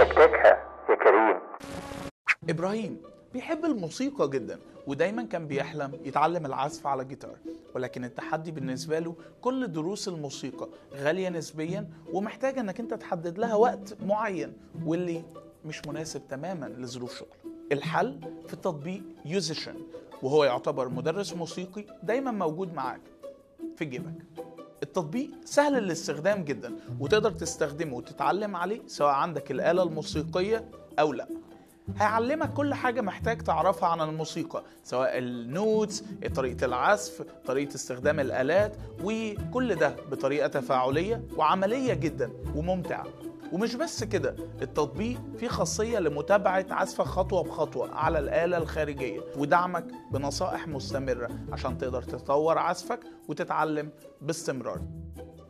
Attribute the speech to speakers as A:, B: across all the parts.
A: تكتكها يا كريم.
B: إبراهيم بيحب الموسيقى جدا ودايما كان بيحلم يتعلم العزف على جيتار. ولكن التحدي بالنسبة له كل دروس الموسيقى غالية نسبيا ومحتاجة إنك أنت تحدد لها وقت معين واللي مش مناسب تماما لظروف شغله الحل في تطبيق يوزيشن وهو يعتبر مدرس موسيقي دايما موجود معاك. في جيبك. التطبيق سهل الاستخدام جدا وتقدر تستخدمه وتتعلم عليه سواء عندك الآلة الموسيقية أو لأ. هيعلمك كل حاجة محتاج تعرفها عن الموسيقى سواء النوتس طريقة العزف طريقة استخدام الآلات وكل ده بطريقة تفاعلية وعملية جدا وممتعة. ومش بس كده التطبيق فيه خاصية لمتابعة عزفك خطوة بخطوة على الآلة الخارجية ودعمك بنصائح مستمرة عشان تقدر تطور عزفك وتتعلم باستمرار.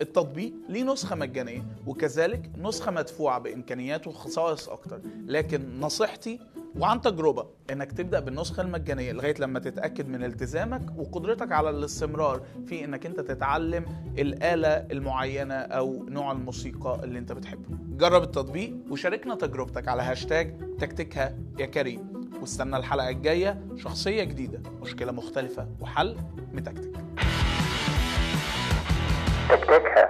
B: التطبيق ليه نسخة مجانية وكذلك نسخة مدفوعة بإمكانيات وخصائص أكتر. لكن نصيحتي وعن تجربة إنك تبدأ بالنسخة المجانية لغاية لما تتأكد من التزامك وقدرتك على الاستمرار في إنك أنت تتعلم الآلة المعينة أو نوع الموسيقى اللي أنت بتحبه. جرب التطبيق وشاركنا تجربتك على هاشتاج تكتكها يا كريم. واستنى الحلقة الجاية شخصية جديدة مشكلة مختلفة وحل متكتك.
A: the dickhead.